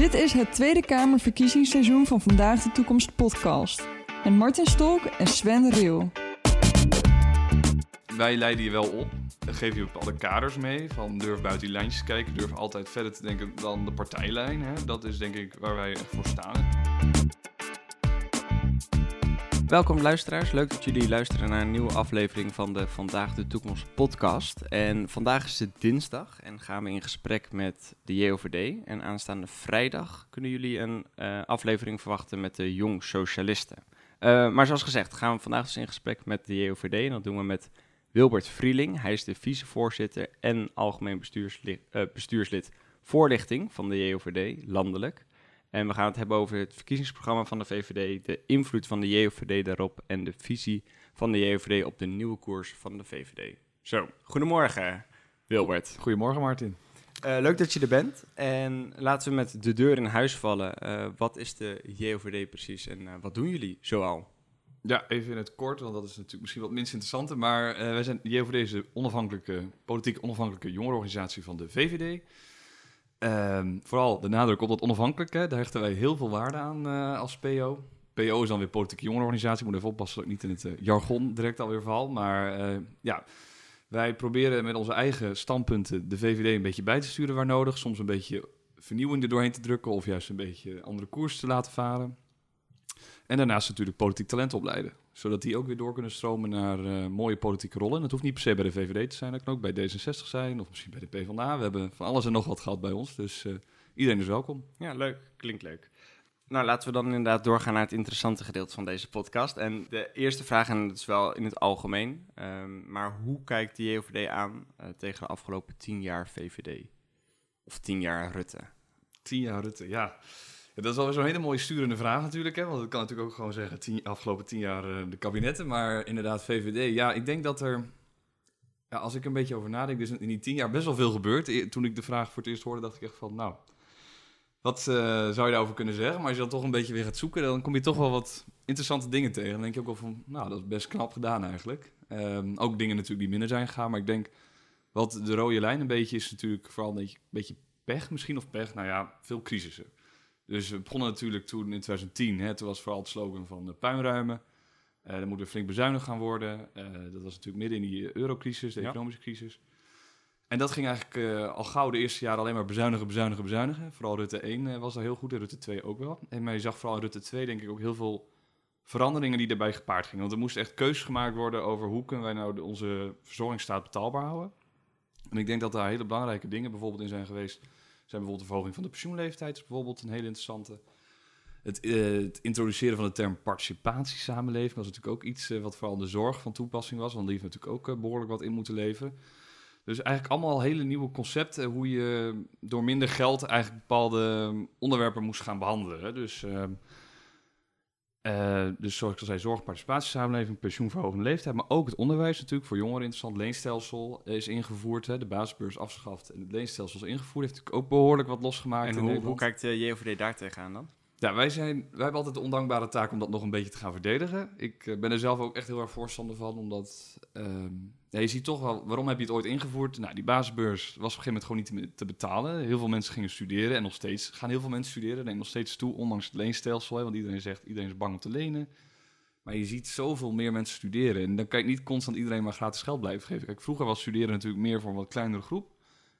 Dit is het Tweede Kamerverkiezingsseizoen van Vandaag de Toekomst podcast. En Martin Stolk en Sven Riel. Wij leiden je wel op. Dan geef je bepaalde kaders mee. Van durf buiten die lijntjes te kijken. Durf altijd verder te denken dan de partijlijn. Hè. Dat is denk ik waar wij voor staan. Welkom luisteraars, leuk dat jullie luisteren naar een nieuwe aflevering van de Vandaag de Toekomst podcast. En vandaag is het dinsdag en gaan we in gesprek met de JOVD. En aanstaande vrijdag kunnen jullie een uh, aflevering verwachten met de Jong Socialisten. Uh, maar zoals gezegd gaan we vandaag dus in gesprek met de JOVD en dat doen we met Wilbert Vrieling. Hij is de vicevoorzitter en algemeen bestuurslid, uh, bestuurslid voorlichting van de JOVD landelijk. En we gaan het hebben over het verkiezingsprogramma van de VVD, de invloed van de JOVD daarop en de visie van de JOVD op de nieuwe koers van de VVD. Zo, goedemorgen Wilbert. Goedemorgen Martin. Uh, leuk dat je er bent. En laten we met de deur in huis vallen. Uh, wat is de JOVD precies en uh, wat doen jullie zoal? Ja, even in het kort, want dat is natuurlijk misschien wat minst interessant. Maar wij zijn, de JOVD is de onafhankelijke, politiek onafhankelijke jongerenorganisatie van de VVD. Um, vooral de nadruk op dat onafhankelijke, daar hechten wij heel veel waarde aan uh, als PO. PO is dan weer politieke jongerenorganisatie, moet even oppassen dat ik niet in het uh, jargon direct alweer val. Maar uh, ja, wij proberen met onze eigen standpunten de VVD een beetje bij te sturen waar nodig. Soms een beetje vernieuwing er doorheen te drukken of juist een beetje andere koers te laten varen. En daarnaast natuurlijk politiek talent opleiden. Zodat die ook weer door kunnen stromen naar uh, mooie politieke rollen. En dat hoeft niet per se bij de VVD te zijn. Dat kan ook bij D66 zijn of misschien bij de PvdA. We hebben van alles en nog wat gehad bij ons. Dus uh, iedereen is welkom. Ja, leuk. Klinkt leuk. Nou, laten we dan inderdaad doorgaan naar het interessante gedeelte van deze podcast. En de eerste vraag, en dat is wel in het algemeen. Um, maar hoe kijkt de JOVD aan uh, tegen de afgelopen tien jaar VVD? Of tien jaar Rutte? Tien jaar Rutte, ja. Dat is alweer zo'n hele mooie sturende vraag natuurlijk. Hè? Want ik kan natuurlijk ook gewoon zeggen, tien, afgelopen tien jaar uh, de kabinetten. Maar inderdaad, VVD. Ja, ik denk dat er, ja, als ik een beetje over nadenk, dus in die tien jaar best wel veel gebeurd. Toen ik de vraag voor het eerst hoorde, dacht ik echt van, nou, wat uh, zou je daarover kunnen zeggen? Maar als je dan toch een beetje weer gaat zoeken, dan kom je toch wel wat interessante dingen tegen. Dan denk je ook wel van, nou, dat is best knap gedaan eigenlijk. Um, ook dingen natuurlijk die minder zijn gegaan. Maar ik denk, wat de rode lijn een beetje is natuurlijk vooral een een beetje pech misschien. Of pech, nou ja, veel crisissen. Dus we begonnen natuurlijk toen in 2010. Hè, toen was vooral het slogan van uh, puinruimen. Uh, dan moeten we flink bezuinigd gaan worden. Uh, dat was natuurlijk midden in die eurocrisis, de ja. economische crisis. En dat ging eigenlijk al gauw de eerste jaren alleen maar bezuinigen, bezuinigen, bezuinigen. Vooral Rutte 1 was daar heel goed en Rutte 2 ook wel. En maar je zag vooral in Rutte 2 denk ik ook heel veel veranderingen die daarbij gepaard gingen. Want er moest echt keuzes gemaakt worden over hoe kunnen wij nou de, onze verzorgingsstaat betaalbaar houden. En ik denk dat daar hele belangrijke dingen bijvoorbeeld in zijn geweest zijn bijvoorbeeld de verhoging van de pensioenleeftijd, is bijvoorbeeld een hele interessante. Het, uh, het, introduceren van de term participatiesamenleving was natuurlijk ook iets uh, wat vooral de zorg van toepassing was, want die heeft natuurlijk ook uh, behoorlijk wat in moeten leveren. Dus eigenlijk allemaal hele nieuwe concepten hoe je door minder geld eigenlijk bepaalde onderwerpen moest gaan behandelen. Dus ehm, uh, dus zoals ik al zei, zorg, participatiesamenleving, pensioenverhogende leeftijd, maar ook het onderwijs natuurlijk voor jongeren interessant. Leenstelsel is ingevoerd, hè, de basisbeurs afgeschaft en het leenstelsel is ingevoerd. Heeft natuurlijk ook behoorlijk wat losgemaakt. En hoe, hoe kijkt de JOVD daar tegenaan dan? Ja, wij, zijn, wij hebben altijd de ondankbare taak om dat nog een beetje te gaan verdedigen. Ik uh, ben er zelf ook echt heel erg voorstander van, omdat ja, je ziet toch wel, waarom heb je het ooit ingevoerd? Nou, die basisbeurs was op een gegeven moment gewoon niet te, betalen. Heel veel mensen gingen studeren en nog steeds gaan heel veel mensen studeren. Neemt nog steeds toe, ondanks het leenstelsel, want iedereen zegt, iedereen is bang om te lenen. Maar je ziet zoveel meer mensen studeren en dan kan je niet constant iedereen maar gratis geld blijven geven. Kijk, vroeger was studeren natuurlijk meer voor een wat kleinere groep.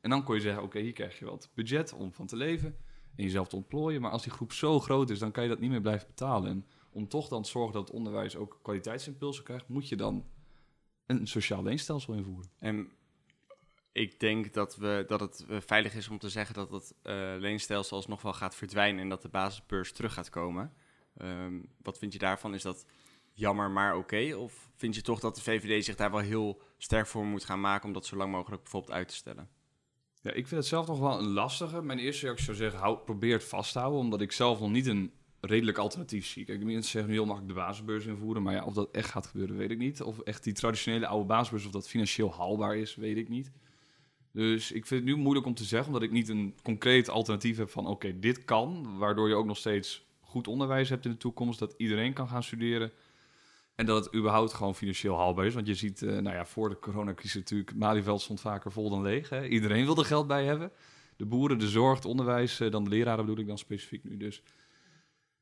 En dan kon je zeggen, oké, hier krijg je wat budget om van te leven jezelf te ontplooien. Maar als die groep zo groot is, dan kan je dat niet meer blijven betalen. En om toch dan te zorgen dat het onderwijs ook kwaliteitsimpulsen krijgt, moet je dan een sociaal leenstelsel invoeren. En ik denk dat, we, dat het veilig is om te zeggen dat het uh, leenstelsel alsnog wel gaat verdwijnen en dat de basisbeurs terug gaat komen. Um, wat vind je daarvan? Is dat jammer, maar oké? Of vind je toch dat de VVD zich daar wel heel sterk voor moet gaan maken om dat zo lang mogelijk bijvoorbeeld uit te stellen? Ja, ik vind het zelf nog wel een lastige. Mijn eerste reactie zou zeggen, hou, probeer het vast te houden, omdat ik zelf nog niet een redelijk alternatief zie. Kijk, mensen zeggen nu heel makkelijk de basisbeurs invoeren, maar ja, of dat echt gaat gebeuren, weet ik niet. Of echt die traditionele oude basisbeurs, of dat financieel haalbaar is, weet ik niet. Dus ik vind het nu moeilijk om te zeggen, omdat ik niet een concreet alternatief heb van oké, dit kan, waardoor je ook nog steeds goed onderwijs hebt in de toekomst, dat iedereen kan gaan studeren. En dat het überhaupt gewoon financieel haalbaar is. Want je ziet, uh, nou ja, voor de coronacrisis natuurlijk, Malieveld stond vaker vol dan leeg. Hè? Iedereen wilde geld bij hebben. de boeren, de zorg, het onderwijs, eh, dan de leraren bedoel ik dan specifiek nu. Dus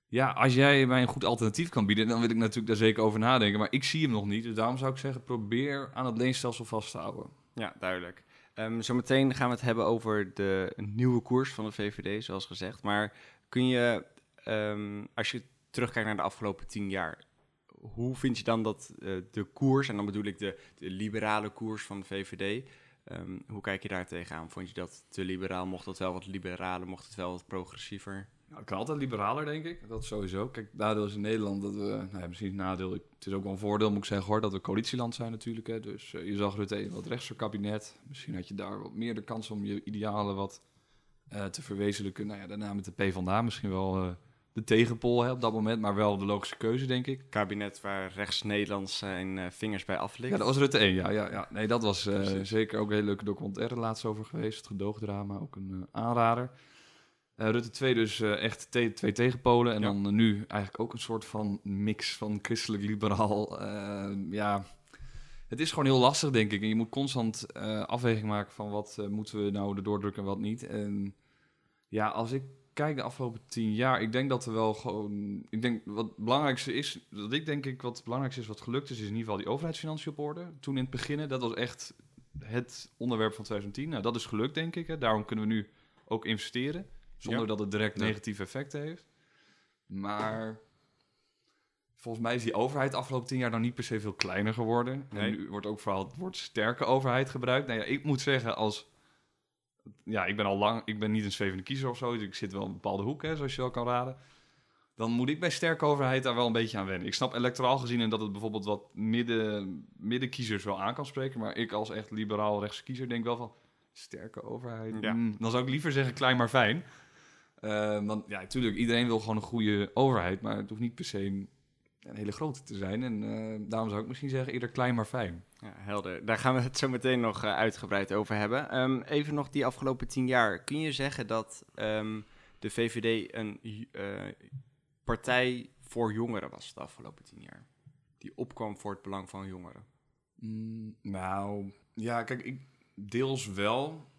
ja, als jij mij een goed alternatief kan bieden, dan wil ik natuurlijk daar zeker over nadenken. Maar ik zie hem nog niet, dus daarom zou ik zeggen, probeer aan het leenstelsel vast te houden. Ja, duidelijk. Ehm, zometeen gaan we het hebben over de nieuwe koers van de VVD, zoals gezegd. Maar kun je, ehm, als je terugkijkt naar de afgelopen tien jaar, hoe vind je dan dat eh, de koers, en dan bedoel ik de, liberale koers van de VVD, ehm, hoe kijk je daar tegenaan? Vond je dat te liberaal? Mocht dat wel wat liberaler? Mocht het wel wat progressiever? Nou, het kan altijd liberaler, denk ik. Dat sowieso. Kijk, nadeel is in Nederland dat we... Nou ja, misschien nadeel. Het is ook wel een voordeel, moet ik zeggen, hoor. Dat we coalitieland zijn natuurlijk. Hè. Dus eh, je zag Rutte wat rechtser kabinet. Misschien had je daar wat meer de kans om je idealen wat eh, te verwezenlijken. Nou ja, daarna met de PvdA misschien wel de tegenpol hè, op dat moment. Maar wel de logische keuze, denk ik. Kabinet waar rechts Nederlands zijn eh, vingers bij aflikt. Ja, dat was Rutte 1. Ja, ja, ja. Nee, dat was eh, zeker ook een hele leuke documentaire laatst over geweest. Het gedoogdrama, ook een eh, aanrader. Eh, Rutte 2 dus eh, echt te- twee tegenpolen. En Ja. dan eh, nu eigenlijk ook een soort van mix van christelijk-liberaal. Eh, ja, het is gewoon heel lastig, denk ik. En je moet constant eh, afweging maken van wat eh, moeten we nou erdoor drukken en wat niet. En ja, als ik kijk de afgelopen tien jaar, ik denk dat er wel gewoon... Ik denk wat het belangrijkste is, dat ik denk ik wat het belangrijkste is wat gelukt is, is in ieder geval die overheidsfinanciën op orde. Toen in het begin, dat was echt het onderwerp van 2010. Nou, dat is gelukt, denk ik. Hè. Daarom kunnen we nu ook investeren, zonder Ja. dat het direct negatieve effecten heeft. Maar volgens mij is die overheid de afgelopen tien jaar dan niet per se veel kleiner geworden. Nee. En nu wordt ook vooral het woord sterke overheid gebruikt. Nou ja, ik moet zeggen, als... Ja, ik ben al lang... Ik ben niet een zwevende kiezer of zo. Dus ik zit wel in een bepaalde hoek, hè, zoals je wel kan raden. Dan moet ik bij sterke overheid daar wel een beetje aan wennen. Ik snap electoraal gezien en dat het bijvoorbeeld wat midden, middenkiezers wel aan kan spreken. Maar ik als echt liberaal rechtse kiezer denk wel van... Sterke overheid. Ja. hmm, dan zou ik liever zeggen klein maar fijn. Eh, want ja, natuurlijk, iedereen wil gewoon een goede overheid. Maar het hoeft niet per se een, een hele grote te zijn. En eh, daarom zou ik misschien zeggen eerder klein maar fijn. Ja, helder. Daar gaan we het zo meteen nog eh, uitgebreid over hebben. Ehm, even nog die afgelopen tien jaar. Kun je zeggen dat ehm, de VVD een eh, partij voor jongeren was de afgelopen tien jaar? Die opkwam voor het belang van jongeren. Mm, nou, ja, kijk, ik deels wel,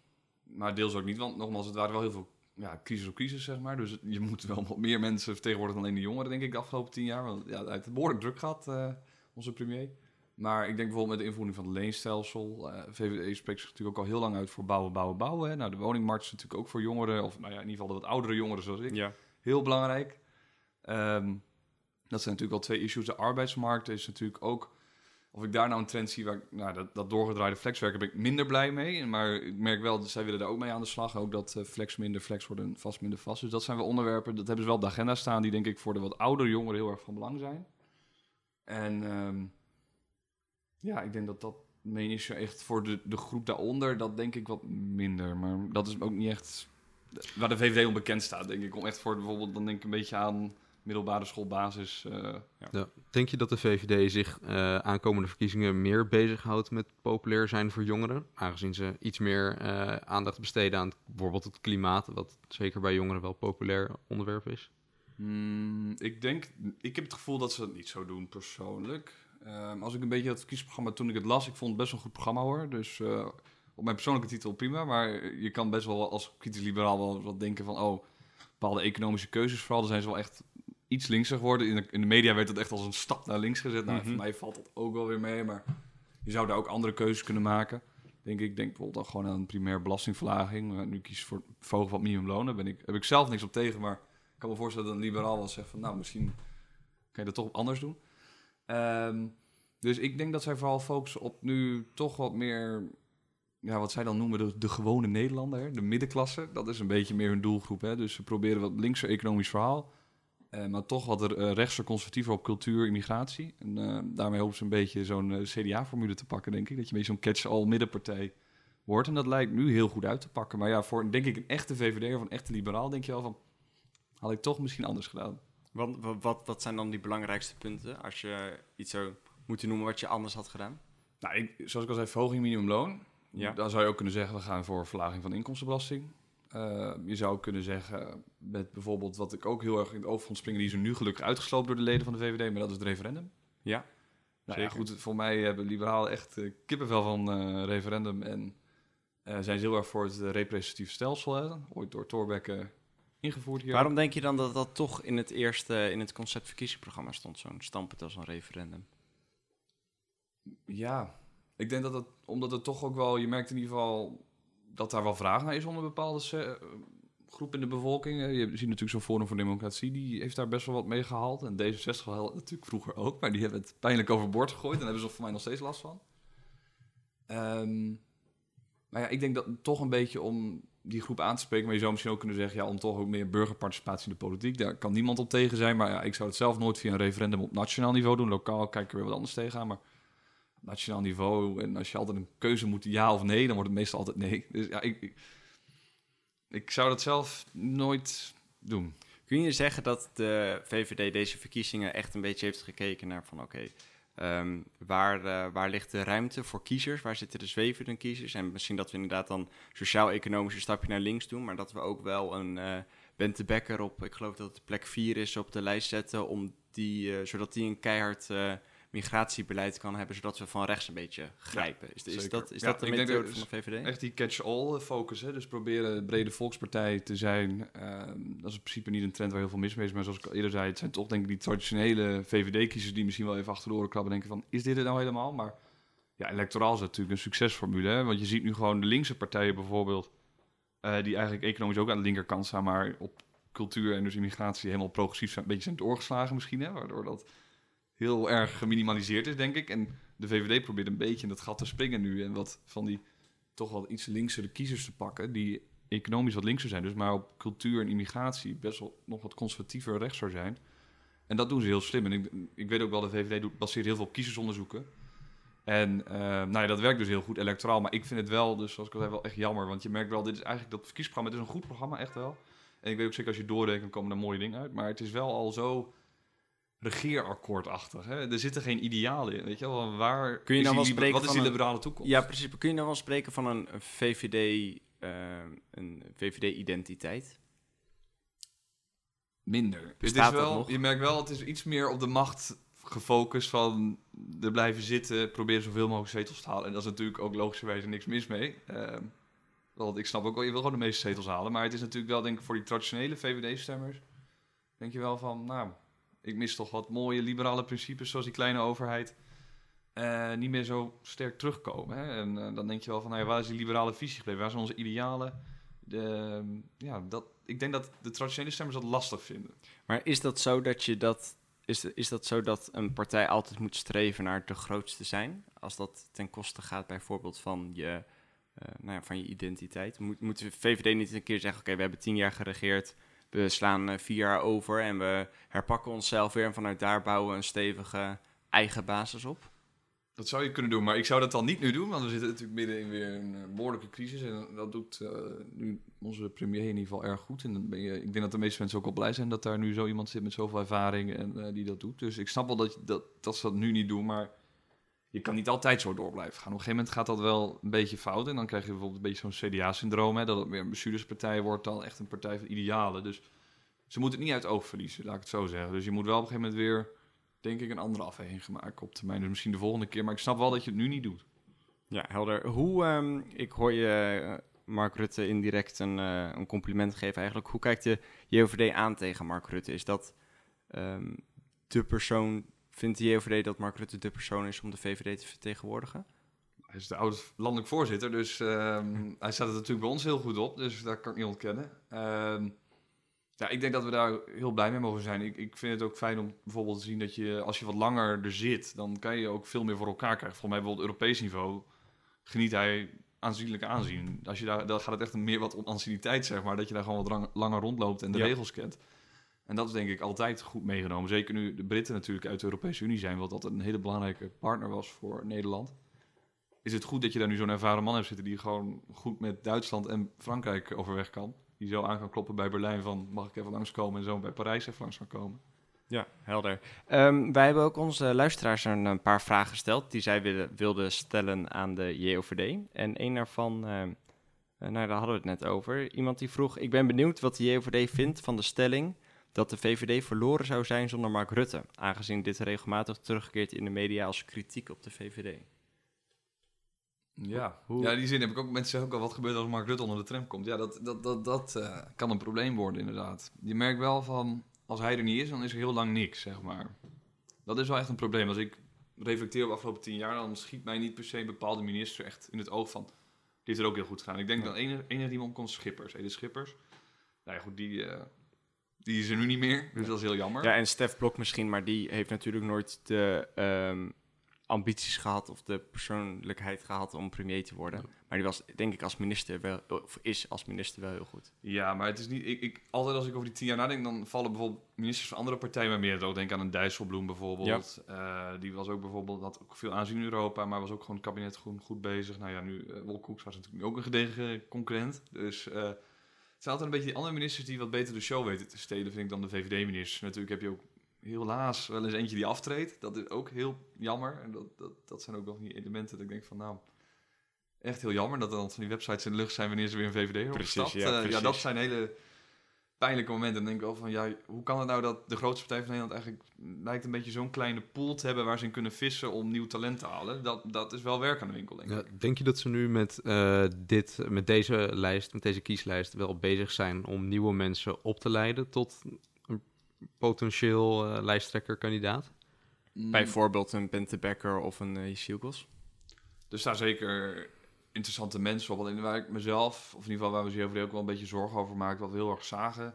maar deels ook niet. Want nogmaals, het waren wel heel veel ja, crisis op crisis, zeg maar. Dus je moet wel wat meer mensen vertegenwoordigen dan alleen de jongeren, denk ik, de afgelopen tien jaar. Want ja, het behoorlijk druk gehad, eh, onze premier. Maar ik denk bijvoorbeeld met de invoering van het leenstelsel. eh VVD spreekt zich natuurlijk ook al heel lang uit voor bouwen, bouwen, bouwen. Hè. Nou, de woningmarkt is natuurlijk ook voor jongeren, of nou ja, in ieder geval de wat oudere jongeren zoals ik, Ja. heel belangrijk. Ehm, dat zijn natuurlijk wel twee issues. De arbeidsmarkt is natuurlijk ook... Of ik daar nou een trend zie waar ik... Nou, dat, dat doorgedraaide flexwerken ben ik minder blij mee. Maar ik merk wel, dat zij willen daar ook mee aan de slag. Ook dat eh, flex minder flex wordt en vast minder vast. Dus dat zijn wel onderwerpen, dat hebben ze wel op de agenda staan... die denk ik voor de wat oudere jongeren heel erg van belang zijn. En ehm, ja, ik denk dat dat main issue echt voor de, de groep daaronder... dat denk ik wat minder. Maar dat is ook niet echt waar de VVD onbekend staat, denk ik. Om echt voor bijvoorbeeld, dan denk ik een beetje aan middelbare schoolbasis. eh Ja. Denk je dat de VVD zich eh, aankomende verkiezingen meer bezighoudt met populair zijn voor jongeren? Aangezien ze iets meer eh, aandacht besteden aan bijvoorbeeld het klimaat, wat zeker bij jongeren wel populair onderwerp is. Mm, ik denk, ik heb het gevoel dat ze dat niet zo doen persoonlijk. Ehm, als ik een beetje dat verkiezingsprogramma, toen ik het las, ik vond het best een goed programma hoor. Dus eh, op mijn persoonlijke titel prima. Maar je kan best wel als kritisch liberaal wel wat denken van, oh, bepaalde economische keuzes vooral, dan zijn ze wel echt iets linkser geworden. In de, in de media werd het echt als een stap naar links gezet. Nou, Mhm. voor mij valt dat ook wel weer mee, maar je zou daar ook andere keuzes kunnen maken. Denk ik, denk bijvoorbeeld dan gewoon aan een primair belastingverlaging. Maar nu kies voor het verhogen van het minimumloon. Daar ben ik, heb ik zelf niks op tegen, maar ik kan me voorstellen dat een liberaal wel zegt van, nou, misschien kan je dat toch anders doen. Ehm, dus ik denk dat zij vooral focussen op nu toch wat meer, ja, wat zij dan noemen de, gewone Nederlander, de middenklasse. Dat is een beetje meer hun doelgroep. Hè? Dus ze proberen wat linkser economisch verhaal, eh, maar toch wat uh, rechtser conservatiever op cultuur, immigratie. En eh, daarmee hopen ze een beetje zo'n eh, CDA-formule te pakken, denk ik. Dat je een beetje zo'n catch-all middenpartij wordt. En dat lijkt nu heel goed uit te pakken. Maar ja, voor denk ik een echte VVD of een echte liberaal, denk je wel van, had ik toch misschien anders gedaan. Want, wa- wat, wat zijn dan die belangrijkste punten als je iets zou moeten noemen wat je anders had gedaan? Nou, ik, zoals ik al zei, verhoging minimumloon. Ja. Dan zou je ook kunnen zeggen, we gaan voor verlaging van inkomstenbelasting. Uh, je zou kunnen zeggen, met bijvoorbeeld wat ik ook heel erg in het oog vond springen, die is er nu gelukkig uitgesloten door de leden van de VVD, maar dat is het referendum. Ja, nou, ja, zeker. goed, voor mij hebben liberalen echt uh, kippenvel van uh, referendum. En Eh, zijn ze heel erg voor het eh, representatief stelsel, hè? ooit door Thorbecke ingevoerd hier. Waarom denk je dan dat dat toch in het eerste, in het concept verkiezingsprogramma stond, zo'n standpunt als een referendum? Ja, ik denk dat het, omdat het toch ook wel, je merkt in ieder geval dat daar wel vraag naar is onder bepaalde se- eh, groep in de bevolking. Eh, Je ziet natuurlijk zo'n Forum voor Democratie, die heeft daar best wel wat mee gehaald. En D66 had het natuurlijk vroeger ook, maar die hebben het pijnlijk overboord gegooid. En daar hebben ze voor mij nog steeds last van. Ehm, maar ja, ik denk dat toch een beetje om die groep aan te spreken, maar je zou misschien ook kunnen zeggen, ja, om toch ook meer burgerparticipatie in de politiek. Daar kan niemand op tegen zijn, maar ja, ik zou het zelf nooit via een referendum op nationaal niveau doen. Lokaal kijk ik er weer wat anders tegenaan, maar nationaal niveau. En als je altijd een keuze moet, ja of nee, dan wordt het meestal altijd nee. Dus ja, ik, ik, ik zou dat zelf nooit doen. Kun je zeggen dat de VVD deze verkiezingen echt een beetje heeft gekeken naar van oké, ehm, waar, eh, waar ligt de ruimte voor kiezers? Waar zitten de zwevende kiezers? En misschien dat we inderdaad dan sociaal-economisch een stapje naar links doen, maar dat we ook wel een eh Bente Becker op, ik geloof dat het plek 4 is, op de lijst zetten, om die, eh, zodat die een keihard migratiebeleid kan hebben, zodat we van rechts een beetje grijpen. is, dat, is Ja, dat de methode dat- van de VVD? Echt die catch-all focus, hè? dus proberen een brede volkspartij te zijn. Ehm, dat is in principe niet een trend waar heel veel mis mee is, maar zoals ik al eerder zei, het zijn toch denk ik die traditionele VVD-kiezers die misschien wel even achter de oren krabben en denken van, is dit het nou helemaal? Maar ja, electoraal is natuurlijk een succesformule, hè? want je ziet nu gewoon de linkse partijen bijvoorbeeld, eh, die eigenlijk economisch ook aan de linkerkant staan, maar op cultuur en dus immigratie helemaal progressief zijn, een beetje zijn doorgeslagen misschien, hè? waardoor dat heel erg geminimaliseerd is, denk ik. En de VVD probeert een beetje in dat gat te springen nu en wat van die toch wel iets linksere kiezers te pakken, die economisch wat linkser zijn, dus maar op cultuur en immigratie best wel nog wat conservatiever rechtser zijn. En dat doen ze heel slim. En ik, ik weet ook wel, de VVD doet, baseert heel veel op kiezersonderzoeken. En eh, nou ja, dat werkt dus heel goed electoraal. Maar ik vind het wel, dus zoals ik al zei, wel echt jammer. Want je merkt wel, dit is eigenlijk dat verkiezingsprogramma, het is een goed programma, echt wel. En ik weet ook zeker, als je doorrekent, komen er mooie dingen uit. Maar het is wel al zo regeerakkoordachtig. Hè? Er zitten geen idealen in, weet je wel. Waar Kun je nou wel spreken Wat is die een- liberale toekomst? Ja, precies. Kun je dan wel spreken van een een VVD, eh, een VVD-identiteit? Minder. Het is wel? Je merkt wel, het is iets meer op de macht gefocust van er blijven zitten, proberen zoveel mogelijk zetels te halen. En dat is natuurlijk ook logischerwijze niks mis mee. Ehm, want ik snap ook wel, je wil gewoon de meeste zetels halen. Maar het is natuurlijk wel, denk ik, voor die traditionele VVD-stemmers, denk je wel van, nou, ik mis toch wat mooie liberale principes, zoals die kleine overheid, eh, niet meer zo sterk terugkomen. Hè? En eh, dan denk je wel van, nou waar is die liberale visie gebleven? Waar zijn onze idealen? De, ja, dat, ik denk dat de traditionele stemmers dat lastig vinden. Maar is dat zo dat je dat. Is, is dat zo dat een partij altijd moet streven naar de grootste zijn? Als dat ten koste gaat bijvoorbeeld van je, eh, nou ja, van je identiteit? Moet, moet de VVD niet een keer zeggen: Oké, we hebben tien jaar geregeerd. We slaan eh, vier jaar over en we herpakken onszelf weer. En vanuit daar bouwen we een stevige eigen basis op. Dat zou je kunnen doen, maar ik zou dat dan niet nu doen, want we zitten natuurlijk midden in weer een eh, behoorlijke crisis. En dat doet eh, nu onze premier in ieder geval erg goed. En ben je, ik denk dat de meeste mensen ook wel blij zijn dat daar nu zo iemand zit met zoveel ervaring en die dat doet. Dus ik snap wel dat, dat, dat ze dat nu niet doen, maar je kan niet altijd zo door blijven gaan. Op een gegeven moment gaat dat wel een beetje fout. En dan krijg je bijvoorbeeld een beetje zo'n CDA-syndroom, dat het weer een bestuurderspartij wordt dan echt een partij van idealen. Dus ze moeten het niet uit oog verliezen, laat ik het zo zeggen. Dus je moet wel op een gegeven moment weer denk ik, een andere afweging maken op termijn. Dus misschien de volgende keer. Maar ik snap wel dat je het nu niet doet. Ja, helder. Hoe, ehm, ik hoor je eh, Mark Rutte indirect een, eh, een compliment geven eigenlijk. Hoe kijkt de JOVD aan tegen Mark Rutte? Is dat ehm, de persoon, vindt de JOVD dat Mark Rutte de persoon is om de VVD te vertegenwoordigen? Hij is de oude landelijk voorzitter, dus ehm, hij staat er natuurlijk bij ons heel goed op. Dus dat kan ik niet ontkennen. Ehm, ja, ik denk dat we daar heel blij mee mogen zijn. Ik, ik vind het ook fijn om bijvoorbeeld te zien dat je, als je wat langer er zit, dan kan je ook veel meer voor elkaar krijgen. Volgens mij bijvoorbeeld Europees niveau geniet hij aanzienlijk aanzien. Als je daar, dan gaat het echt meer wat om anciëniteit, zeg maar. Dat je daar gewoon wat lang- langer rondloopt en de Ja. regels kent. En dat is denk ik altijd goed meegenomen. Zeker nu de Britten natuurlijk uit de Europese Unie zijn, wat altijd een hele belangrijke partner was voor Nederland. Is het goed dat je daar nu zo'n ervaren man hebt zitten die gewoon goed met Duitsland en Frankrijk overweg kan. Die zo aan kan kloppen bij Berlijn van mag ik even langskomen en zo bij Parijs even langs kan komen. Ja, helder. Ehm, wij hebben ook onze luisteraars een, een paar vragen gesteld die zij wilden, wilden stellen aan de JOVD. En een daarvan, ehm, eh, nou daar hadden we het net over. Iemand die vroeg, ik ben benieuwd wat de JOVD vindt van de stelling dat de VVD verloren zou zijn zonder Mark Rutte. Aangezien dit regelmatig terugkeert in de media als kritiek op de VVD. Ja. Hoe- ja, die zin heb ik ook. Mensen zeggen ook al, wat gebeurt als Mark Rutte onder de tram komt? Ja, dat, dat, dat, dat eh, kan een probleem worden inderdaad. Je merkt wel van, als hij er niet is, dan is er heel lang niks, zeg maar. Dat is wel echt een probleem. Als ik reflecteer op de afgelopen tien jaar, dan schiet mij niet per se een bepaalde minister echt in het oog van, die heeft er ook heel goed gedaan. Ik denk Ja. dat enige, enige die me omkomt is Schippers. Edith Schippers. Nou ja, goed, die, eh, die is er nu niet meer, dus dat is heel jammer. Ja, en Stef Blok misschien, maar die heeft natuurlijk nooit de ehm, ambities gehad of de persoonlijkheid gehad om premier te worden. Maar die was, denk ik, als minister wel, of is als minister wel heel goed. Ja, maar het is niet. Ik, ik, altijd als ik over die tien jaar nadenk, dan vallen bijvoorbeeld ministers van andere partijen mij meer oog. Denk aan een Dijsselbloem bijvoorbeeld. Eh, die was ook bijvoorbeeld, had ook veel aanzien in Europa, maar was ook gewoon het kabinet goed, goed bezig. Nou ja, nu, uh, Wolkoeks was natuurlijk ook een gedegen concurrent. Dus eh, het zijn altijd een beetje die andere ministers die wat beter de show weten te stelen, vind ik, dan de VVD-ministers. Natuurlijk heb je ook helaas wel eens eentje die aftreedt. Dat is ook heel jammer. En dat, dat, dat zijn ook nog die elementen dat ik denk van, nou... Echt heel jammer dat er dan van die websites in de lucht zijn wanneer ze weer een VVD Precies, opstapt. ja, Eh, ja, dat zijn hele pijnlijke momenten. Dan denk ik wel van, ja, hoe kan het nou dat de grootste partij van Nederland eigenlijk lijkt een beetje zo'n kleine pool te hebben waar ze in kunnen vissen om nieuw talent te halen? Dat, dat is wel werk aan de winkel, denk ik. Ja, denk je dat ze nu met, eh, dit, met deze lijst, met deze kieslijst, wel bezig zijn om nieuwe mensen op te leiden tot een potentieel eh lijsttrekkerkandidaat? Mm, Bijvoorbeeld een Bente Becker of een uh. Er staan zeker interessante mensen op. Waar ik mezelf, of in ieder geval waar we over ook wel een beetje zorgen over maken, wat we heel erg zagen.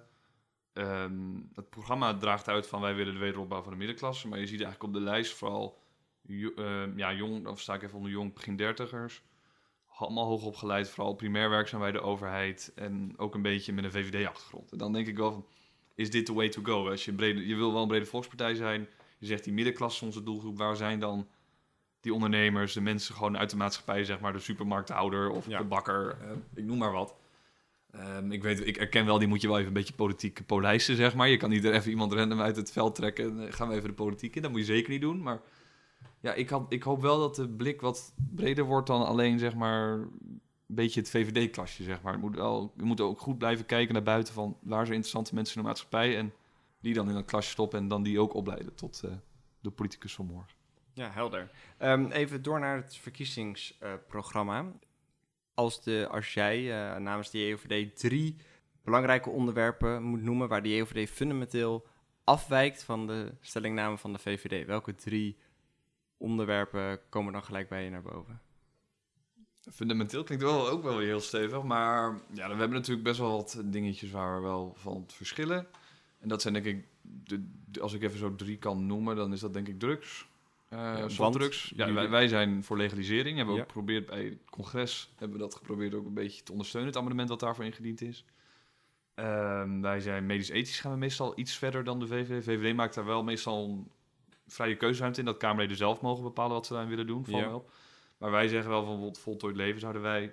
Ehm, het programma draagt uit van wij willen de wederopbouw van de middenklasse. Maar je ziet eigenlijk op de lijst vooral ehm, ja, jong, of sta ik even onder jong, begin dertigers. Allemaal hoog opgeleid, vooral primair werkzaam bij de overheid. En ook een beetje met een VVD-achtergrond. En dan denk ik wel is dit the way to go? Als je, brede, je wil wel een brede volkspartij zijn. Je zegt die middenklasse onze doelgroep. Waar zijn dan die ondernemers, de mensen gewoon uit de maatschappij, zeg maar, de supermarkthouder of Ja. de bakker, eh, ik noem maar wat. Ehm, ik, weet, ik erken wel, die moet je wel even een beetje politiek polijsten, zeg maar. Je kan niet er even iemand random uit het veld trekken en eh, gaan we even de politiek in. Dat moet je zeker niet doen, maar ja, ik, had, ik hoop wel dat de blik wat breder wordt dan alleen, zeg maar, een beetje het VVD-klasje, zeg maar. Het moet wel, we moeten ook goed blijven kijken naar buiten van waar zijn interessante mensen in de maatschappij en die dan in een klasje stoppen en dan die ook opleiden tot eh, de politicus van morgen. Ja, helder. Ehm, even door naar het verkiezingsprogramma. als, de, als jij eh, namens de JOVD drie belangrijke onderwerpen moet noemen waar de JOVD fundamenteel afwijkt van de stellingname van de VVD, welke drie onderwerpen komen dan gelijk bij je naar boven? Fundamenteel klinkt wel ook wel heel stevig, maar ja, we hebben natuurlijk best wel wat dingetjes waar we wel van verschillen. En dat zijn denk ik, de- als ik even zo drie kan noemen, dan is dat denk ik drugs. Uh, softdrugs. Ja, wij, wij zijn voor legalisering. Hebben we Ja. ook geprobeerd bij het congres, hebben we dat geprobeerd ook een beetje te ondersteunen, het amendement dat daarvoor ingediend is. Ehm, wij zijn medisch-ethisch gaan we meestal iets verder dan de VVD. VVD maakt daar wel meestal een vrije keuzeruimte in, dat Kamerleden zelf mogen bepalen wat ze daarin willen doen. Van Ja. wel. Maar wij zeggen wel van bijvoorbeeld voltooid leven zouden wij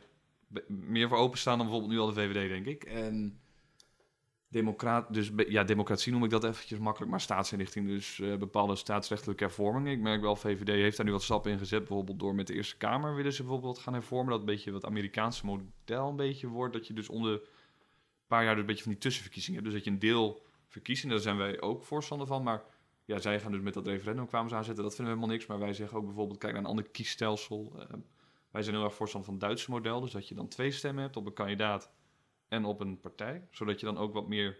meer voor openstaan dan bijvoorbeeld nu al de VVD, denk ik. En dus ja, democratie noem ik dat eventjes makkelijk, maar staatsinrichting, dus eh, bepaalde staatsrechtelijke hervormingen. Ik merk wel, VVD heeft daar nu wat stappen in gezet, bijvoorbeeld door met de Eerste Kamer willen ze bijvoorbeeld gaan hervormen, dat een beetje wat Amerikaanse model een beetje wordt, dat je dus om de paar jaar dus een beetje van die tussenverkiezingen hebt, dus dat je een deel verkiest, en daar zijn wij ook voorstander van, maar ja, zij gaan dus met dat referendum kwamen ze aanzetten, dat vinden we helemaal niks, maar wij zeggen ook bijvoorbeeld, kijk naar een ander kiesstelsel. Eh, wij zijn heel erg voorstander van het Duitse model, dus dat je dan twee stemmen hebt op een kandidaat en op een partij, zodat je dan ook wat meer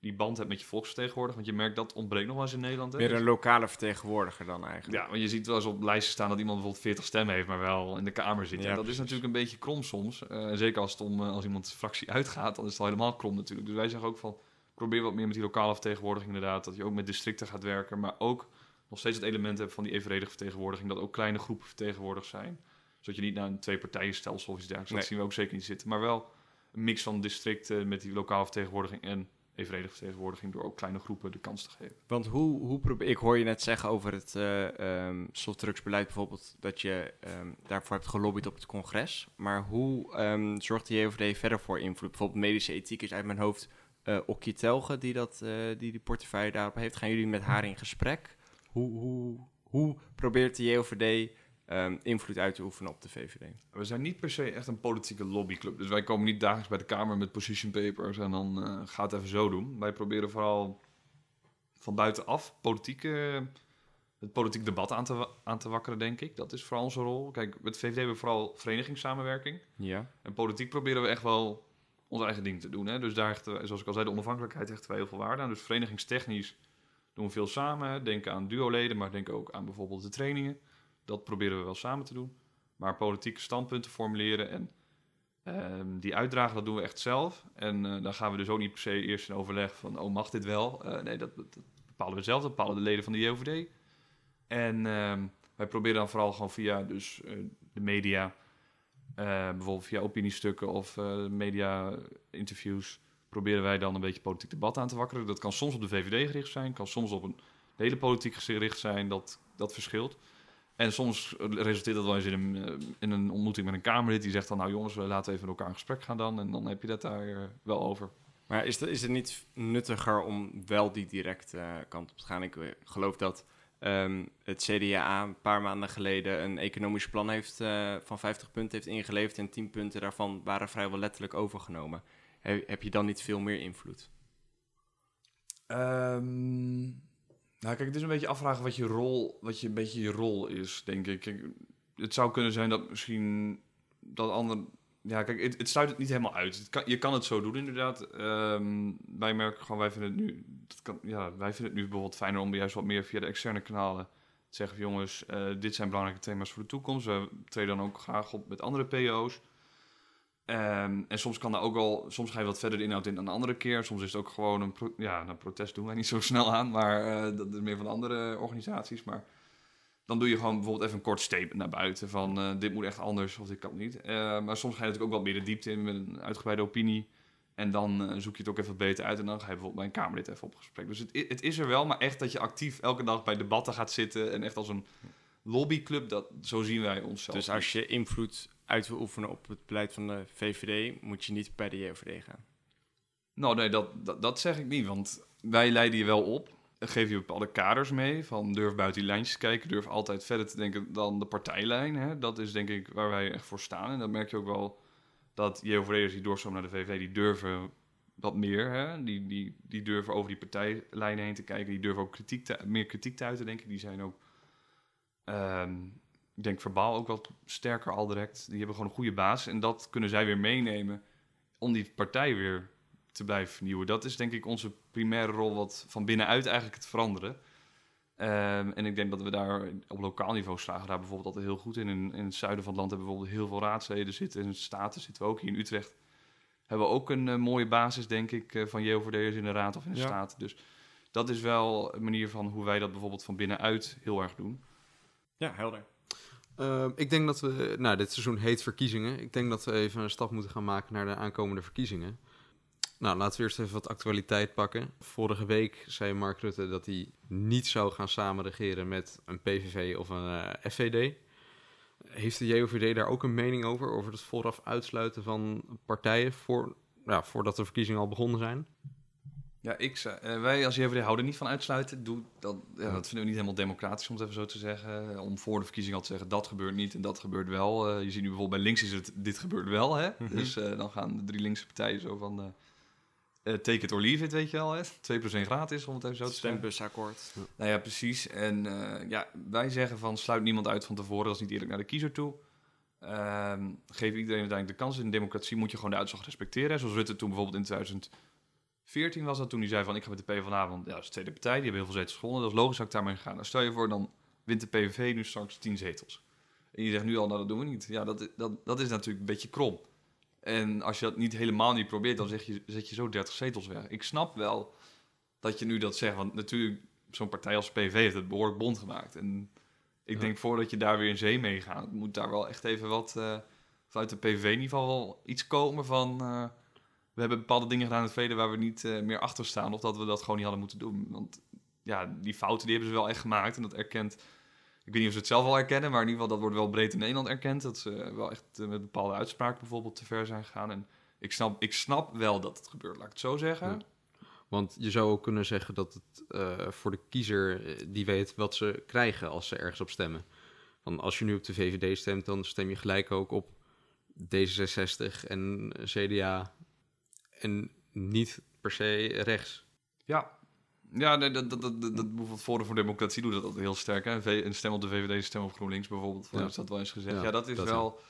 die band hebt met je volksvertegenwoordiger, want je merkt dat ontbreekt nog wel eens in Nederland. hè. Dus- een lokale vertegenwoordiger dan eigenlijk. ja, want je ziet wel eens op lijsten staan dat iemand bijvoorbeeld 40 stemmen heeft, maar wel in de Kamer zit. Ja, Ja, dat is natuurlijk een beetje krom soms. Eh, en zeker als, het om, eh, als iemand fractie uitgaat, dan is het al helemaal krom natuurlijk. Dus wij zeggen ook van, probeer wat meer met die lokale vertegenwoordiging inderdaad, dat je ook met districten gaat werken, maar ook nog steeds het element hebt van die evenredige vertegenwoordiging, dat ook kleine groepen vertegenwoordigd zijn. Zodat je niet naar een twee-partijenstelsel of iets dergelijks, Nee. dat zien we ook zeker niet zitten. Maar wel een mix van districten met die lokale vertegenwoordiging en evenredige vertegenwoordiging door ook kleine groepen de kans te geven. Want hoe, hoe probeer, ik hoor je net zeggen over het uh, um, softdrugsbeleid bijvoorbeeld, dat je um, daarvoor hebt gelobbyd op het congres. Maar hoe um, zorgt de JOVD verder voor invloed? Bijvoorbeeld medische ethiek is uit mijn hoofd uh, Okkie Telge die, dat, die die portefeuille daarop heeft. Gaan jullie met haar in gesprek? Hoe, hoe, hoe probeert de JOVD um, invloed uit te oefenen op de VVD? We zijn niet per se echt een politieke lobbyclub. Dus wij komen niet dagelijks bij de Kamer met position papers en dan uh, gaat het even zo doen. Wij proberen vooral van buitenaf politieke het politiek debat aan te, aan te wakkeren, denk ik. Dat is vooral onze rol. Kijk, met VVD hebben we vooral verenigingssamenwerking. Ja. En politiek proberen we echt wel ons eigen ding te doen. Hè? Dus daar hechten we, zoals ik al zei, de onafhankelijkheid hechten wij heel veel waarde aan. Dus verenigingstechnisch doen we veel samen. Denken aan duoleden, maar denken ook aan bijvoorbeeld de trainingen. Dat proberen we wel samen te doen. Maar politieke standpunten formuleren en ehm, die uitdragen, dat doen we echt zelf. En eh, dan gaan we dus ook niet per se eerst in overleg van, oh mag dit wel? Eh, nee, dat, bepalen we zelf, dat bepalen de leden van de JOVD. En ehm, wij proberen dan vooral gewoon via dus, eh, de media, bijvoorbeeld via opiniestukken of media-interviews, proberen wij dan een beetje politiek debat aan te wakkeren. Dat kan soms op de VVD gericht zijn, kan soms op een hele politiek gericht zijn, dat, dat verschilt. En soms resulteert dat wel eens in een, eh, in een ontmoeting met een Kamerlid die zegt dan, nou jongens, we laten even met elkaar in gesprek gaan dan. En dan heb je dat daar eh, wel over. Maar is, het- is het niet nuttiger om wel die directe eh, kant op te gaan? Ik eh, geloof dat ehm, het CDA een paar maanden geleden een economisch plan heeft, eh, van 50 punten heeft ingeleverd en 10 punten daarvan waren vrijwel letterlijk overgenomen. He- heb je dan niet veel meer invloed? Ehm, nou, kijk, het is een beetje afvragen wat je rol, wat je, een beetje je rol is, denk ik. Het zou kunnen zijn dat misschien dat ander. Ja, kijk, het, sluit het niet helemaal uit. Kan, je kan het zo doen, inderdaad. Ehm, wij merken gewoon, wij vinden het nu. Dat kan, ja, wij vinden nu bijvoorbeeld fijner om juist wat meer via de externe kanalen te zeggen: jongens, eh, dit zijn belangrijke thema's voor de toekomst. We treden dan ook graag op met andere PO's. Ehm, en soms kan daar ook al, soms ga je wat verder de inhoud in dan een andere keer. Soms is het ook gewoon een, pro- ja, een protest doen wij niet zo snel aan, maar eh, dat is meer van andere organisaties. Maar dan doe je gewoon bijvoorbeeld even een kort statement naar buiten van eh, dit moet echt anders of dit kan niet. Eh, maar soms ga je natuurlijk ook wat meer de diepte in met een uitgebreide opinie. En dan zoek je het ook even beter uit en dan ga je bijvoorbeeld bij een Kamerlid even op gesprek. Dus het, het is er wel, maar echt dat je actief elke dag bij debatten gaat zitten en echt als een lobbyclub, dat, zo zien wij onszelf. Dus als je invloed uit wil oefenen op het beleid van de VVD, moet je niet bij de JOVD gaan. Nou, nee, dat, dat, dat zeg ik niet, want wij leiden je wel op. Geef je bepaalde kaders mee, van durf buiten die lijntjes kijken, durf altijd verder te denken dan de partijlijn. Hè? Dat is denk ik waar wij echt voor staan. En dan merk je ook wel dat JOVD'ers die doorstromen naar de VVD, die durven wat meer. Hè? Die, die, die durven over die partijlijnen heen te kijken, die durven ook kritiek meer kritiek te uiten, denk ik. Die zijn ook, ehm, ik denk verbaal ook wat sterker al direct. Die hebben gewoon een goede basis en dat kunnen zij weer meenemen om die partij weer te blijven vernieuwen. Dat is denk ik onze primaire rol, wat van binnenuit eigenlijk te veranderen. Ehm, en ik denk dat we daar op lokaal niveau slagen daar bijvoorbeeld altijd heel goed in. in. In het zuiden van het land hebben we bijvoorbeeld heel veel raadsleden zitten. In de Staten zitten we ook. Hier in Utrecht hebben we ook een eh, mooie basis, denk ik, eh, van JOVD'ers in de raad of in de Ja. Staten. Dus dat is wel een manier van hoe wij dat bijvoorbeeld van binnenuit heel erg doen. Ja, helder. Ehm, ik denk dat we, nou, dit seizoen heet verkiezingen. Ik denk dat we even een stap moeten gaan maken naar de aankomende verkiezingen. Nou, laten we eerst even wat actualiteit pakken. Vorige week zei Mark Rutte dat hij niet zou gaan samenregeren met een PVV of een eh, FVD. Heeft de JOVD daar ook een mening over? Over het vooraf uitsluiten van partijen voor, ja, voordat de verkiezingen al begonnen zijn? Ja, ik, zei- eh, wij als JVD houden niet van uitsluiten. Doe dat, ja, dat vinden we niet helemaal democratisch, om het even zo te zeggen. Om voor de verkiezing al te zeggen, dat gebeurt niet en dat gebeurt wel. Eh, je ziet nu bijvoorbeeld bij links is het, dit gebeurt wel. Hè? Mhm. Dus eh, dan gaan de drie linkse partijen zo van, eh, eh, take it or leave it, weet je wel. Hè? 2% gratis, om het even zo te zeggen. Stembusakkoord. Nou ja, precies. En eh, ja, wij zeggen van sluit niemand uit van tevoren. Dat is niet eerlijk naar de kiezer toe. Ehm, geef iedereen uiteindelijk de kans. In een democratie moet je gewoon de uitslag respecteren. Zoals Rutte toen bijvoorbeeld in 2014 was dat. Toen hij zei van ik ga met de PvdA, want ja, dat is de tweede partij. Die hebben heel veel zetels gewonnen. Dat is logisch dat ik daarmee ga. Nou, stel je voor, dan wint de PVV nu straks 10 zetels. En je zegt nu al, nou dat doen we niet. Ja, dat, dat, dat is natuurlijk een beetje krom. En als je dat niet helemaal niet probeert, dan zeg je, zet je zo 30 zetels weg. Ik snap wel dat je nu dat zegt. Want natuurlijk, zo'n partij als PV heeft het behoorlijk bond gemaakt. En ik Ja. denk voordat je daar weer in zee mee gaat, moet daar wel echt even wat eh, vanuit de wel iets komen van... eh, we hebben bepaalde dingen gedaan in het verleden waar we niet eh, meer achter staan. Of dat we dat gewoon niet hadden moeten doen. Want ja, die fouten die hebben ze wel echt gemaakt. En dat erkent... Ik weet niet of ze het zelf al erkennen, maar in ieder geval dat wordt wel breed in Nederland erkend. Dat ze wel echt eh, met bepaalde uitspraken bijvoorbeeld te ver zijn gegaan. En ik snap, ik snap wel dat het gebeurt, laat ik het zo zeggen. Want je zou ook kunnen zeggen dat het eh, voor de kiezer, die weet wat ze krijgen als ze ergens op stemmen. Want als je nu op de VVD stemt, dan stem je gelijk ook op D66 en CDA en niet per se rechts. Ja, Ja, nee, dat, dat, dat, dat, bijvoorbeeld Forum voor Democratie doet dat altijd heel sterk. Hè? Een stem op de VVD, een stem op GroenLinks bijvoorbeeld. Ja. Is dat wel eens gezegd? Ja, Ja, dat is dat wel...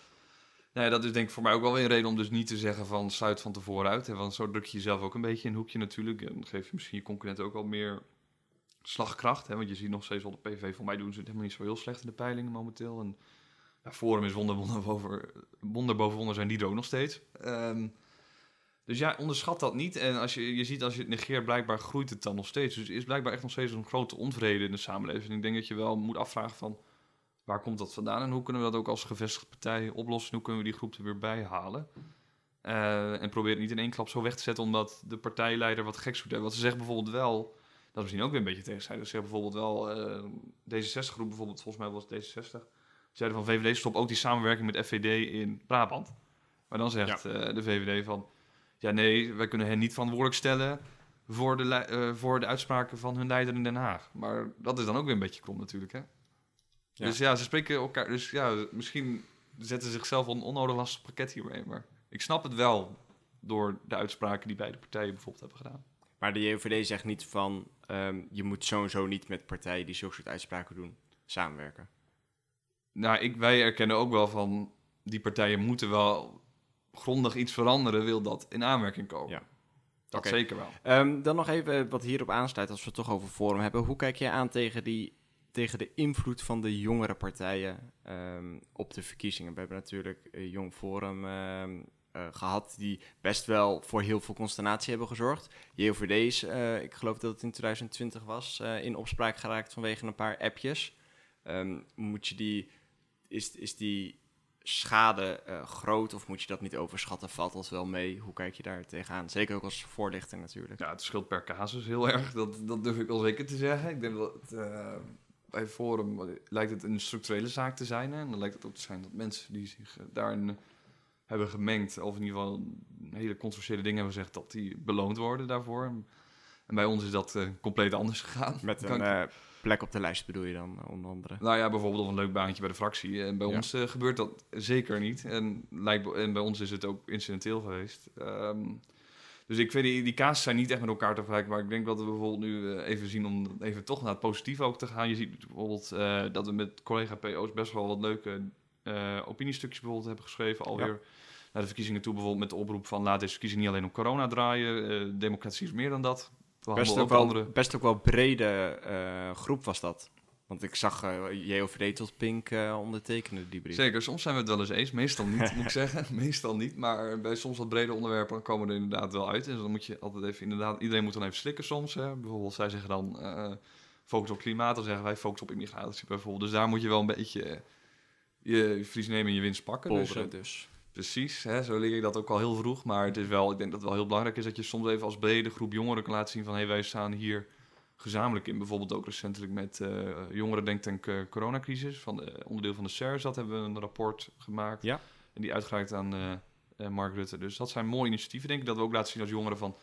Nou ja, dat is denk ik voor mij ook wel weer een reden om dus niet te zeggen van sluit van tevoren uit. Hè? Want zo druk je jezelf ook een beetje in een hoekje natuurlijk. En dan geef je misschien je concurrenten ook wel meer slagkracht. Hè? Want je ziet nog steeds wel de PV, voor mij doen ze het helemaal niet zo heel slecht in de peilingen momenteel. En ja, Forum is wonder, wonder, boven, wonder boven wonder zijn die er ook nog steeds. Ehm, dus ja, onderschat dat niet. En als je, je ziet als je het negeert, blijkbaar groeit het dan nog steeds. Dus er is blijkbaar echt nog steeds een grote onvrede in de samenleving. En ik denk dat je wel moet afvragen van waar komt dat vandaan en hoe kunnen we dat ook als gevestigde partij oplossen? Hoe kunnen we die groep er weer bij halen? Eh, en probeer het niet in één klap zo weg te zetten omdat de partijleider wat geks doet. Want ze zeggen bijvoorbeeld wel, dat is misschien ook weer een beetje tegenstrijdig. Ze zeggen bijvoorbeeld wel, eh D66-groep bijvoorbeeld, volgens mij was het D66, zeiden van VVD stop ook die samenwerking met FVD in Brabant. Maar dan zegt eh, de VVD van, ja nee, wij kunnen hen niet verantwoordelijk stellen voor de, eh, voor de uitspraken van hun leider in Den Haag. Maar dat is dan ook weer een beetje krom natuurlijk, hè? Ja. Dus ja, ze spreken elkaar. Dus ja, misschien zetten ze zichzelf een onnodig lastig pakket hiermee. Maar ik snap het wel door de uitspraken die beide partijen bijvoorbeeld hebben gedaan. Maar de JOVD zegt niet van ehm, je moet zo en zo niet met partijen die zulke soort uitspraken doen samenwerken. Nou, ik, wij erkennen ook wel van die partijen moeten wel grondig iets veranderen, wil dat in aanmerking komen. Ja. Dat zeker wel. Ehm, dan nog even wat hierop aansluit als we het toch over Forum hebben. Hoe kijk jij aan tegen, die, tegen de invloed van de jongere partijen ehm, op de verkiezingen? We hebben natuurlijk eh, Jong Forum ehm, eh, gehad die best wel voor heel veel consternatie hebben gezorgd. JOVD is, eh, ik geloof dat het in 2020 was, in opspraak geraakt vanwege een paar appjes. Moet je die, is, is die schade eh, groot of moet je dat niet overschatten? Valt dat wel mee? Hoe kijk je daar tegenaan? Zeker ook als voorlichter natuurlijk. Ja, het scheelt per casus heel erg. Dat, dat durf ik wel zeker te zeggen. Ik denk dat eh, bij Forum lijkt het een structurele zaak te zijn. Hè? En dan lijkt het ook te zijn dat mensen die zich eh, daarin hebben gemengd, of in ieder geval hele controversiële dingen hebben gezegd, dat die beloond worden daarvoor. En bij ons is dat compleet anders gegaan. Met een plek op de lijst bedoel je dan, eh, onder andere. Nou ja, bijvoorbeeld of een leuk baantje bij de fractie. En bij Ja. ons eh, gebeurt dat zeker niet. En, lijkt, en bij ons is het ook incidenteel geweest. Ehm, dus ik vind die, die zijn niet echt met elkaar te vergelijken. Maar ik denk dat we bijvoorbeeld nu eh, even zien om even toch naar het positieve ook te gaan. Je ziet bijvoorbeeld eh, dat we met collega PO's best wel wat leuke eh, opiniestukjes bijvoorbeeld hebben geschreven. Alweer naar de verkiezingen toe. Bijvoorbeeld met de oproep van laat deze verkiezingen niet alleen om corona draaien. Eh, democratie is meer dan dat. Best ook, wel, andere... best ook wel brede eh, groep was dat. Want ik zag eh JOVD tot Pink eh, ondertekenen die brief. Zeker, soms zijn we het wel eens eens. Meestal niet, moet ik zeggen. Meestal niet. Maar bij soms wat brede onderwerpen dan komen we er inderdaad wel uit. En dan moet je altijd even inderdaad... Iedereen moet dan even slikken soms. Hè. Bijvoorbeeld, zij zeggen dan focus op klimaat. Dan zeggen wij focus op immigratie bijvoorbeeld. Dus daar moet je wel een beetje je, verlies nemen en je winst pakken. Polderen dus. Precies, hè, zo leer ik dat ook al heel vroeg. Maar het is wel, ik denk dat het wel heel belangrijk is dat je soms even als brede groep jongeren kan laten zien van... hé, hey, wij staan hier gezamenlijk in. Bijvoorbeeld ook recentelijk met eh Jongeren Denktank eh, Coronacrisis. Van de, onderdeel van de CERS, dat hebben we een rapport gemaakt. Ja. En die uitgereikt aan eh, eh, Mark Rutte. Dus dat zijn mooie initiatieven, denk ik. Dat we ook laten zien als jongeren van...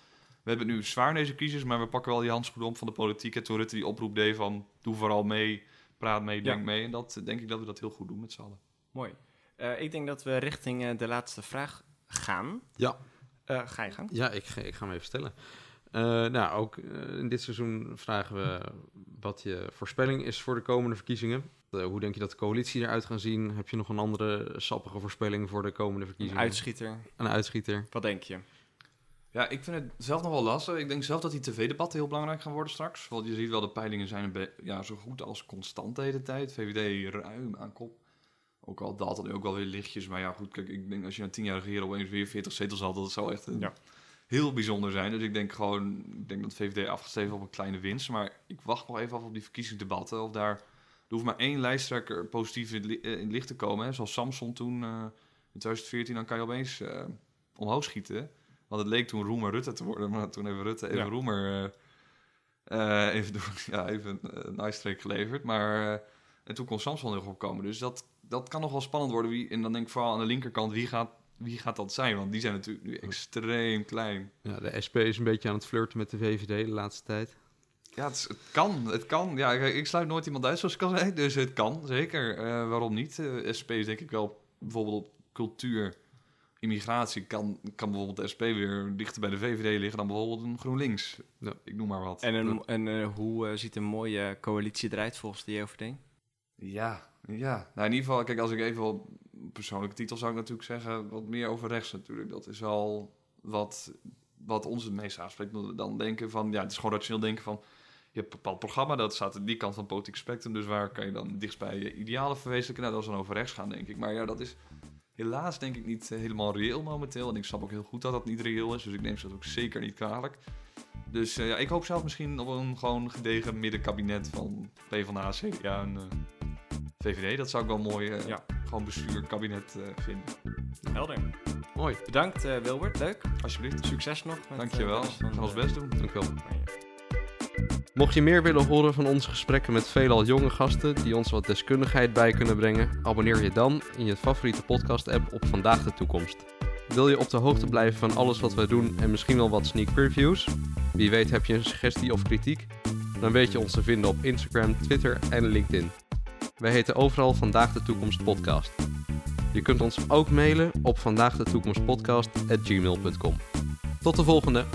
We hebben het nu zwaar in deze crisis, maar we pakken wel die handschoenen op van de politiek. En toen Rutte die oproep deed van... Doe vooral mee, praat mee, Ja. denk mee. En dat eh, denk ik dat we dat heel goed doen met z'n allen. Mooi. Eh, ik denk dat we richting eh, de laatste vraag gaan. Ja. Eh, ga je gang. Ja, ik, ga- ik ga hem even stellen. Eh, nou, ook in dit seizoen vragen we wat je voorspelling is voor de komende verkiezingen. Hoe denk je dat de coalitie eruit gaat zien? Heb je nog een andere sappige voorspelling voor de komende Een verkiezingen? uitschieter. Een uitschieter. Wat denk je? Ja, ik vind het zelf nog wel lastig. Ik denk zelf dat die tv-debatten heel belangrijk gaan worden straks. Want je ziet wel, de peilingen zijn een ja, zo goed als constant de hele tijd. VVD ruim aan kop. Ook al daalt het nu ook wel weer lichtjes. Maar ja, goed, kijk, ik denk als je na tien jaar regeren opeens weer 40 zetels had, dat zou echt een Ja. heel bijzonder zijn. Dus ik denk gewoon, ik denk dat VVD afgesteven op een kleine winst. Maar ik wacht nog even af op die verkiezingsdebatten. Of daar, er hoeft maar één lijsttrekker positief in, het li- eh, in het licht te komen. Hè. Zoals Samson toen eh, in 2014, dan kan je opeens eh, omhoog schieten. Want het leek toen Roemer Rutte te worden, maar toen hebben Rutte even Ja. Roemer even, door, ja, even een nice geleverd. Maar en toen kon Samson er op komen. Dus dat, dat kan nog wel spannend worden. Wie, en dan denk ik vooral aan de linkerkant, wie gaat, wie gaat dat zijn? Want die zijn natuurlijk nu extreem klein. Ja, de SP is een beetje aan het flirten met de VVD de laatste tijd. Ja, het, is- het kan. Het kan. Ja, ik, ik sluit nooit iemand uit, zoals ik al zei. Dus het kan, zeker. Eh, waarom niet? Eh, SP is denk ik wel bijvoorbeeld op cultuur immigratie kan, kan bijvoorbeeld de SP weer dichter bij de VVD liggen dan bijvoorbeeld een GroenLinks. Ja. Ik noem maar wat. En, een, en eh, hoe ziet een mooie coalitie eruit volgens de JOVD? Ja, ja. Nou, in ieder geval, kijk, als ik even wat persoonlijke titel zou ik natuurlijk zeggen, wat meer over rechts natuurlijk. Dat is wel wat, wat ons het meest aanspreekt. Dan denken van, ja, het is gewoon rationeel denken van, je hebt een bepaald programma, dat staat aan die kant van het politiek spectrum, dus waar kan je dan dichtst bij je idealen verwezenlijken? Nou, dat is dan over rechts gaan, denk ik. Maar ja, dat is helaas denk ik niet helemaal reëel momenteel. En ik snap ook heel goed dat dat niet reëel is, dus ik neem ze dat ook zeker niet kwalijk. Dus eh, ja, ik hoop zelf misschien op een gewoon gedegen middenkabinet van PvdA, CDA en eh, VVD. Dat zou ik wel mooi, eh, Ja. gewoon bestuur, kabinet eh, vinden. Helder. Mooi, Bedankt eh, Wilbert, leuk. Alsjeblieft. Succes nog. Met, Dankjewel. We gaan ons best doen. dankjewel. Mocht je meer willen horen van onze gesprekken met veelal jonge gasten die ons wat deskundigheid bij kunnen brengen, abonneer je dan in je favoriete podcast-app op Vandaag de Toekomst. Wil je op de hoogte blijven van alles wat we doen en misschien wel wat sneak previews? Wie weet heb je een suggestie of kritiek? Dan weet je ons te vinden op Instagram, Twitter en LinkedIn. Wij heten overal Vandaag de Toekomst Podcast. Je kunt ons ook mailen op vandaagdetoekomstpodcast.gmail.com. Tot de volgende!